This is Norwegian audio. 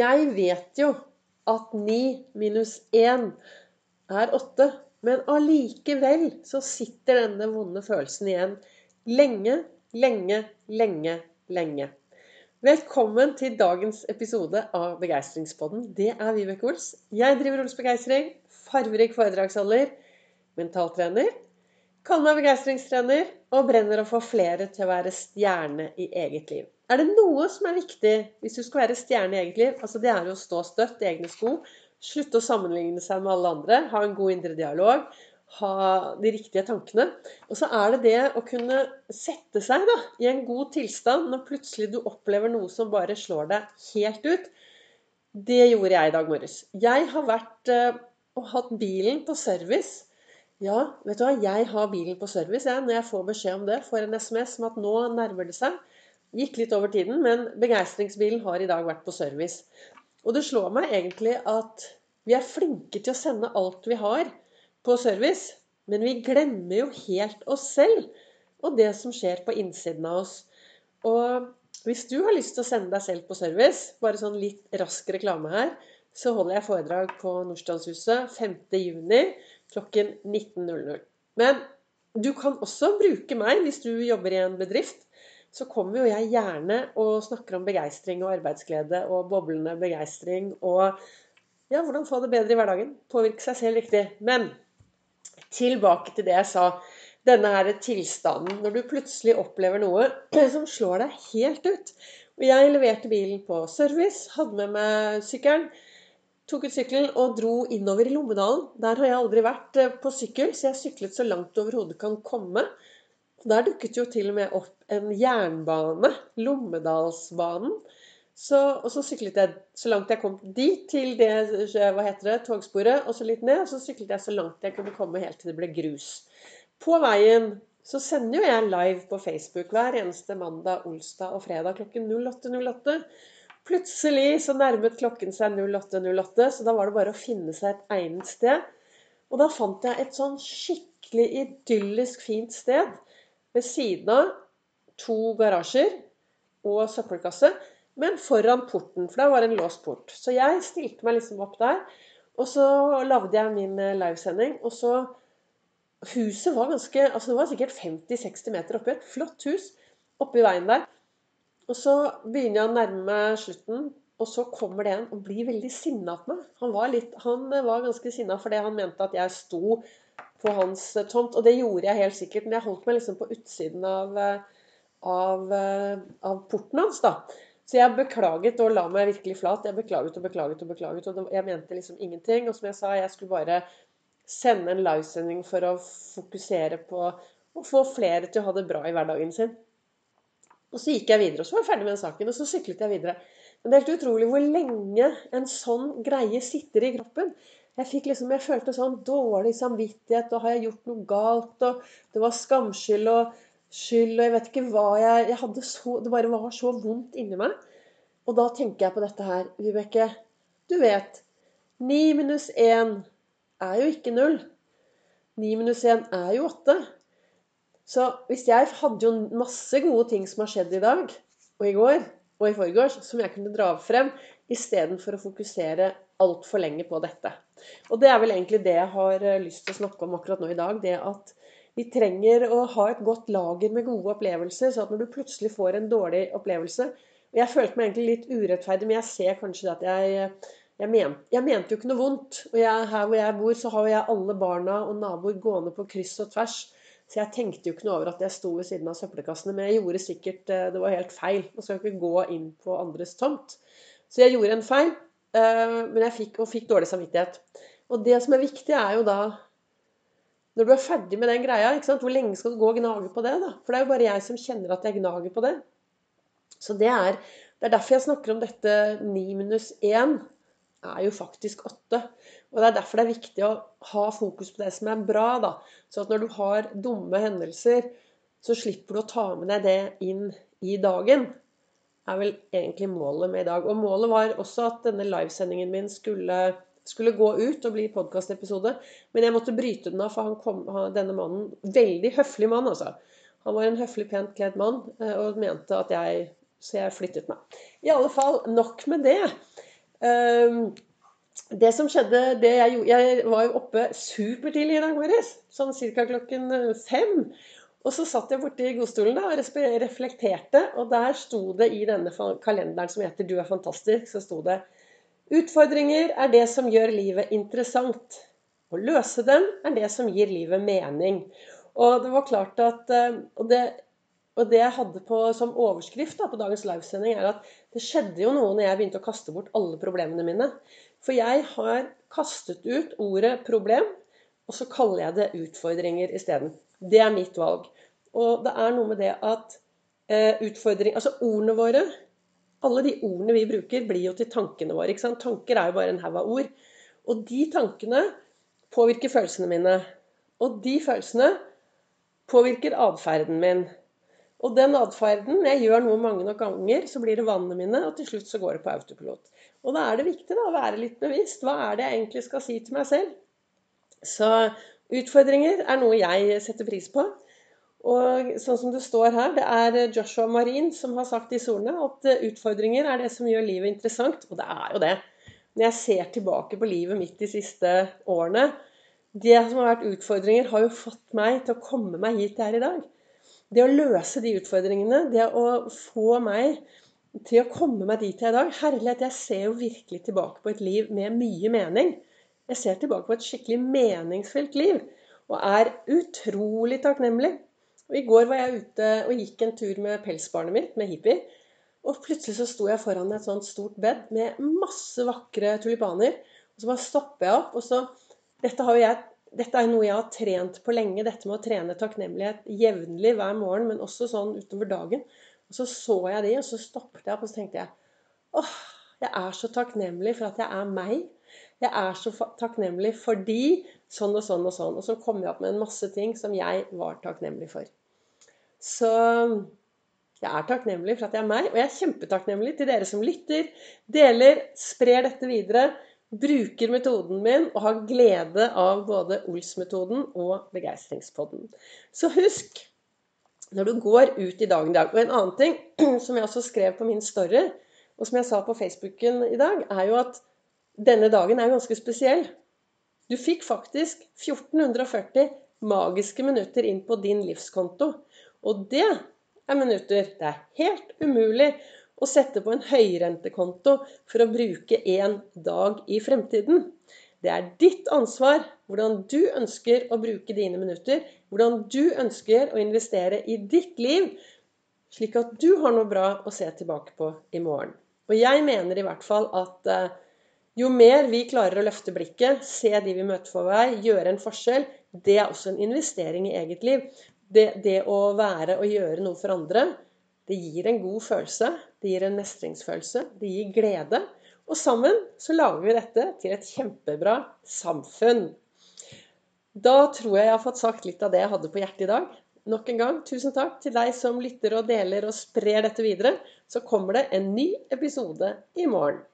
Jeg vet jo at 9 minus 1 er 8. Men allikevel så sitter denne vonde følelsen igjen lenge, lenge, lenge, lenge. Velkommen til dagens episode av Begeistringspodden. Det er Vibeke Ols. Jeg driver Ols Begeistring. Farverik foredragsholder. Mentaltrener. Kaller meg begeistringstrener og brenner å få flere til å være stjerne i eget liv. Er det noe som er viktig hvis du skal være stjerne i eget liv, altså det er jo å stå støtt i egne sko, slutte å sammenligne seg med alle andre, ha en god indre dialog, ha de riktige tankene. Og så er det det å kunne sette seg da, i en god tilstand når plutselig du opplever noe som bare slår deg helt ut. Det gjorde jeg i dag morges. Jeg har vært uh, og hatt bilen på service. Ja, vet du hva, jeg har bilen på service jeg, når jeg får beskjed om det. Får en SMS om at nå nærmer det seg. Gikk litt over tiden, men begeistringsbilen har i dag vært på service. Og det slår meg egentlig at vi er flinke til å sende alt vi har på service, men vi glemmer jo helt oss selv og det som skjer på innsiden av oss. Og hvis du har lyst til å sende deg selv på service, bare sånn litt rask reklame her, så holder jeg foredrag på Nordstrandshuset 5.6 klokken 19.00. Men du kan også bruke meg hvis du jobber i en bedrift så kommer jo jeg gjerne og snakker om begeistring og arbeidsglede og boblende begeistring og ja, hvordan få det bedre i hverdagen. Påvirke seg selv riktig. Men tilbake til det jeg sa. Denne her tilstanden når du plutselig opplever noe som slår deg helt ut. Og jeg leverte bilen på service, hadde med meg sykkelen. Tok ut sykkelen og dro innover i Lommedalen. Der har jeg aldri vært eh, på sykkel, så jeg syklet så langt overhodet kan komme. Der dukket jo til og med opp en jernbane, Lommedalsbanen. Så, og så syklet jeg så langt jeg kom dit, til det hva heter det, togsporet, og så litt ned. Og så syklet jeg så langt jeg kunne komme helt til det ble grus. På veien så sender jo jeg live på Facebook hver eneste mandag, olsdag og fredag klokken 08.08. 08. Plutselig så nærmet klokken seg 08.08, 08, så da var det bare å finne seg et egnet sted. Og da fant jeg et sånn skikkelig idyllisk fint sted ved siden av to garasjer og søppelkasse, men foran porten, for der var en låst port. Så jeg stilte meg liksom opp der, og så lagde jeg min eh, livesending. Og så Huset var ganske Altså det var sikkert 50-60 meter oppi. Et flott hus oppi veien der. Og så begynner jeg å nærme meg slutten, og så kommer det en og blir veldig sinna på meg. Han var, litt, han var ganske sinna fordi han mente at jeg sto på hans eh, tomt. Og det gjorde jeg helt sikkert, men jeg holdt meg liksom på utsiden av, eh, av, eh, av porten hans. da. Så jeg beklaget og la meg virkelig flat. Jeg beklaget og beklaget og beklaget. Og jeg mente liksom ingenting. Og som jeg sa, jeg skulle bare sende en livesending for å fokusere på å få flere til å ha det bra i hverdagen sin. Og så gikk jeg videre, og så var jeg ferdig med den saken. Og så syklet jeg videre. Men det er helt utrolig hvor lenge en sånn greie sitter i kroppen. Jeg fikk liksom, jeg følte sånn dårlig samvittighet, og har jeg gjort noe galt? Og det var skamskyld og skyld, og jeg vet ikke hva jeg, jeg hadde så, Det bare var så vondt inni meg. Og da tenker jeg på dette her, Vibeke. Du vet, 9 minus 1 er jo ikke 0. 9 minus 1 er jo 8. Så hvis jeg hadde jo masse gode ting som har skjedd i dag og i går og i forgårs, som jeg kunne dra frem, istedenfor å fokusere altfor lenge på dette. Og det er vel egentlig det jeg har eh, lyst til å snakke om akkurat nå i dag. Det at vi trenger å ha et godt lager med gode opplevelser, så at når du plutselig får en dårlig opplevelse og Jeg følte meg egentlig litt urettferdig, men jeg ser kanskje at jeg jeg, men, jeg mente jo ikke noe vondt. Og jeg, her hvor jeg bor, så har jeg alle barna og naboer gående på kryss og tvers. Så jeg tenkte jo ikke noe over at jeg sto ved siden av søppelkassene. Men jeg gjorde sikkert eh, Det var helt feil. Man skal ikke gå inn på andres tomt. Så jeg gjorde en feil. Eh, men jeg fikk, og fikk dårlig samvittighet. Og det som er viktig, er jo da Når du er ferdig med den greia, hvor lenge skal du gå og gnage på det? da? For det er jo bare jeg som kjenner at jeg gnager på det. Så det er, det er derfor jeg snakker om dette 9 minus 1 er jo faktisk åtte. Og det er derfor det er viktig å ha fokus på det som er bra. da. Så at når du har dumme hendelser, så slipper du å ta med deg det inn i dagen Det er vel egentlig målet med i dag. Og målet var også at denne livesendingen min skulle, skulle gå ut og bli podkastepisode. Men jeg måtte bryte den av, for kom, denne mannen Veldig høflig mann, altså. Han var en høflig, pent kledd mann eh, og mente at jeg Så jeg flyttet meg. I alle fall, nok med det. Ehm, det som skjedde det jeg, gjorde, jeg var jo oppe supertidlig i dag morges, sånn ca. klokken eh, fem. Og så satt jeg borti godstolen da, og reflekterte, og der sto det i denne kalenderen som heter 'Du er fantastisk', så sto det Utfordringer er det som gjør livet interessant. Å løse dem er det som gir livet mening. Og det var klart at eh, Og det, og det jeg hadde på, som overskrift da, på dagens livesending, er at det skjedde jo noe når jeg begynte å kaste bort alle problemene mine. For jeg har kastet ut ordet 'problem', og så kaller jeg det 'utfordringer' isteden. Det er mitt valg. Og det er noe med det at eh, utfordring Altså ordene våre Alle de ordene vi bruker, blir jo til tankene våre. ikke sant? Tanker er jo bare en haug av ord. Og de tankene påvirker følelsene mine. Og de følelsene påvirker atferden min. Og den atferden Jeg gjør noe mange nok ganger, så blir det vanene mine, og til slutt så går det på autopilot. Og da er det viktig da, å være litt bevisst. Hva er det jeg egentlig skal si til meg selv? Så utfordringer er noe jeg setter pris på. Og sånn som det står her, det er Joshua Marin som har sagt i solene at utfordringer er det som gjør livet interessant. Og det er jo det. Når jeg ser tilbake på livet mitt de siste årene Det som har vært utfordringer, har jo fått meg til å komme meg hit jeg er i dag det å løse de utfordringene, det å få meg til å komme meg dit jeg er i dag Herlighet, jeg ser jo virkelig tilbake på et liv med mye mening. Jeg ser tilbake på et skikkelig meningsfylt liv og er utrolig takknemlig. Og I går var jeg ute og gikk en tur med pelsbarnet mitt, med Hippie. Og plutselig så sto jeg foran et sånt stort bed med masse vakre tulipaner. Og så bare stopper jeg opp, og så Dette har jo jeg dette er noe jeg har trent på lenge, dette med å trene takknemlighet jevnlig hver morgen, men også sånn utover dagen. Og så så jeg de, og så stoppet jeg opp, og så tenkte jeg åh, jeg er så takknemlig for at jeg er meg. Jeg er så takknemlig fordi sånn og sånn og sånn. Og så kom jeg opp med en masse ting som jeg var takknemlig for. Så jeg er takknemlig for at jeg er meg, og jeg er kjempetakknemlig til dere som lytter, deler, sprer dette videre bruker metoden min og har glede av både Ols-metoden og begeistringspodden. Så husk, når du går ut i dagen i dag Og en annen ting som jeg også skrev på min story, og som jeg sa på Facebooken i dag, er jo at denne dagen er ganske spesiell. Du fikk faktisk 1440 magiske minutter inn på din livskonto. Og det er minutter det er helt umulig å sette på en høyrentekonto for å bruke en dag i fremtiden. Det er ditt ansvar hvordan du ønsker å bruke dine minutter, hvordan du ønsker å investere i ditt liv, slik at du har noe bra å se tilbake på i morgen. Og jeg mener i hvert fall at eh, jo mer vi klarer å løfte blikket, se de vi møter for vei, gjøre en forskjell, det er også en investering i eget liv. Det, det å være og gjøre noe for andre, det gir en god følelse, det gir en mestringsfølelse, det gir glede. Og sammen så lager vi dette til et kjempebra samfunn. Da tror jeg jeg har fått sagt litt av det jeg hadde på hjertet i dag. Nok en gang tusen takk til deg som lytter og deler og sprer dette videre. Så kommer det en ny episode i morgen.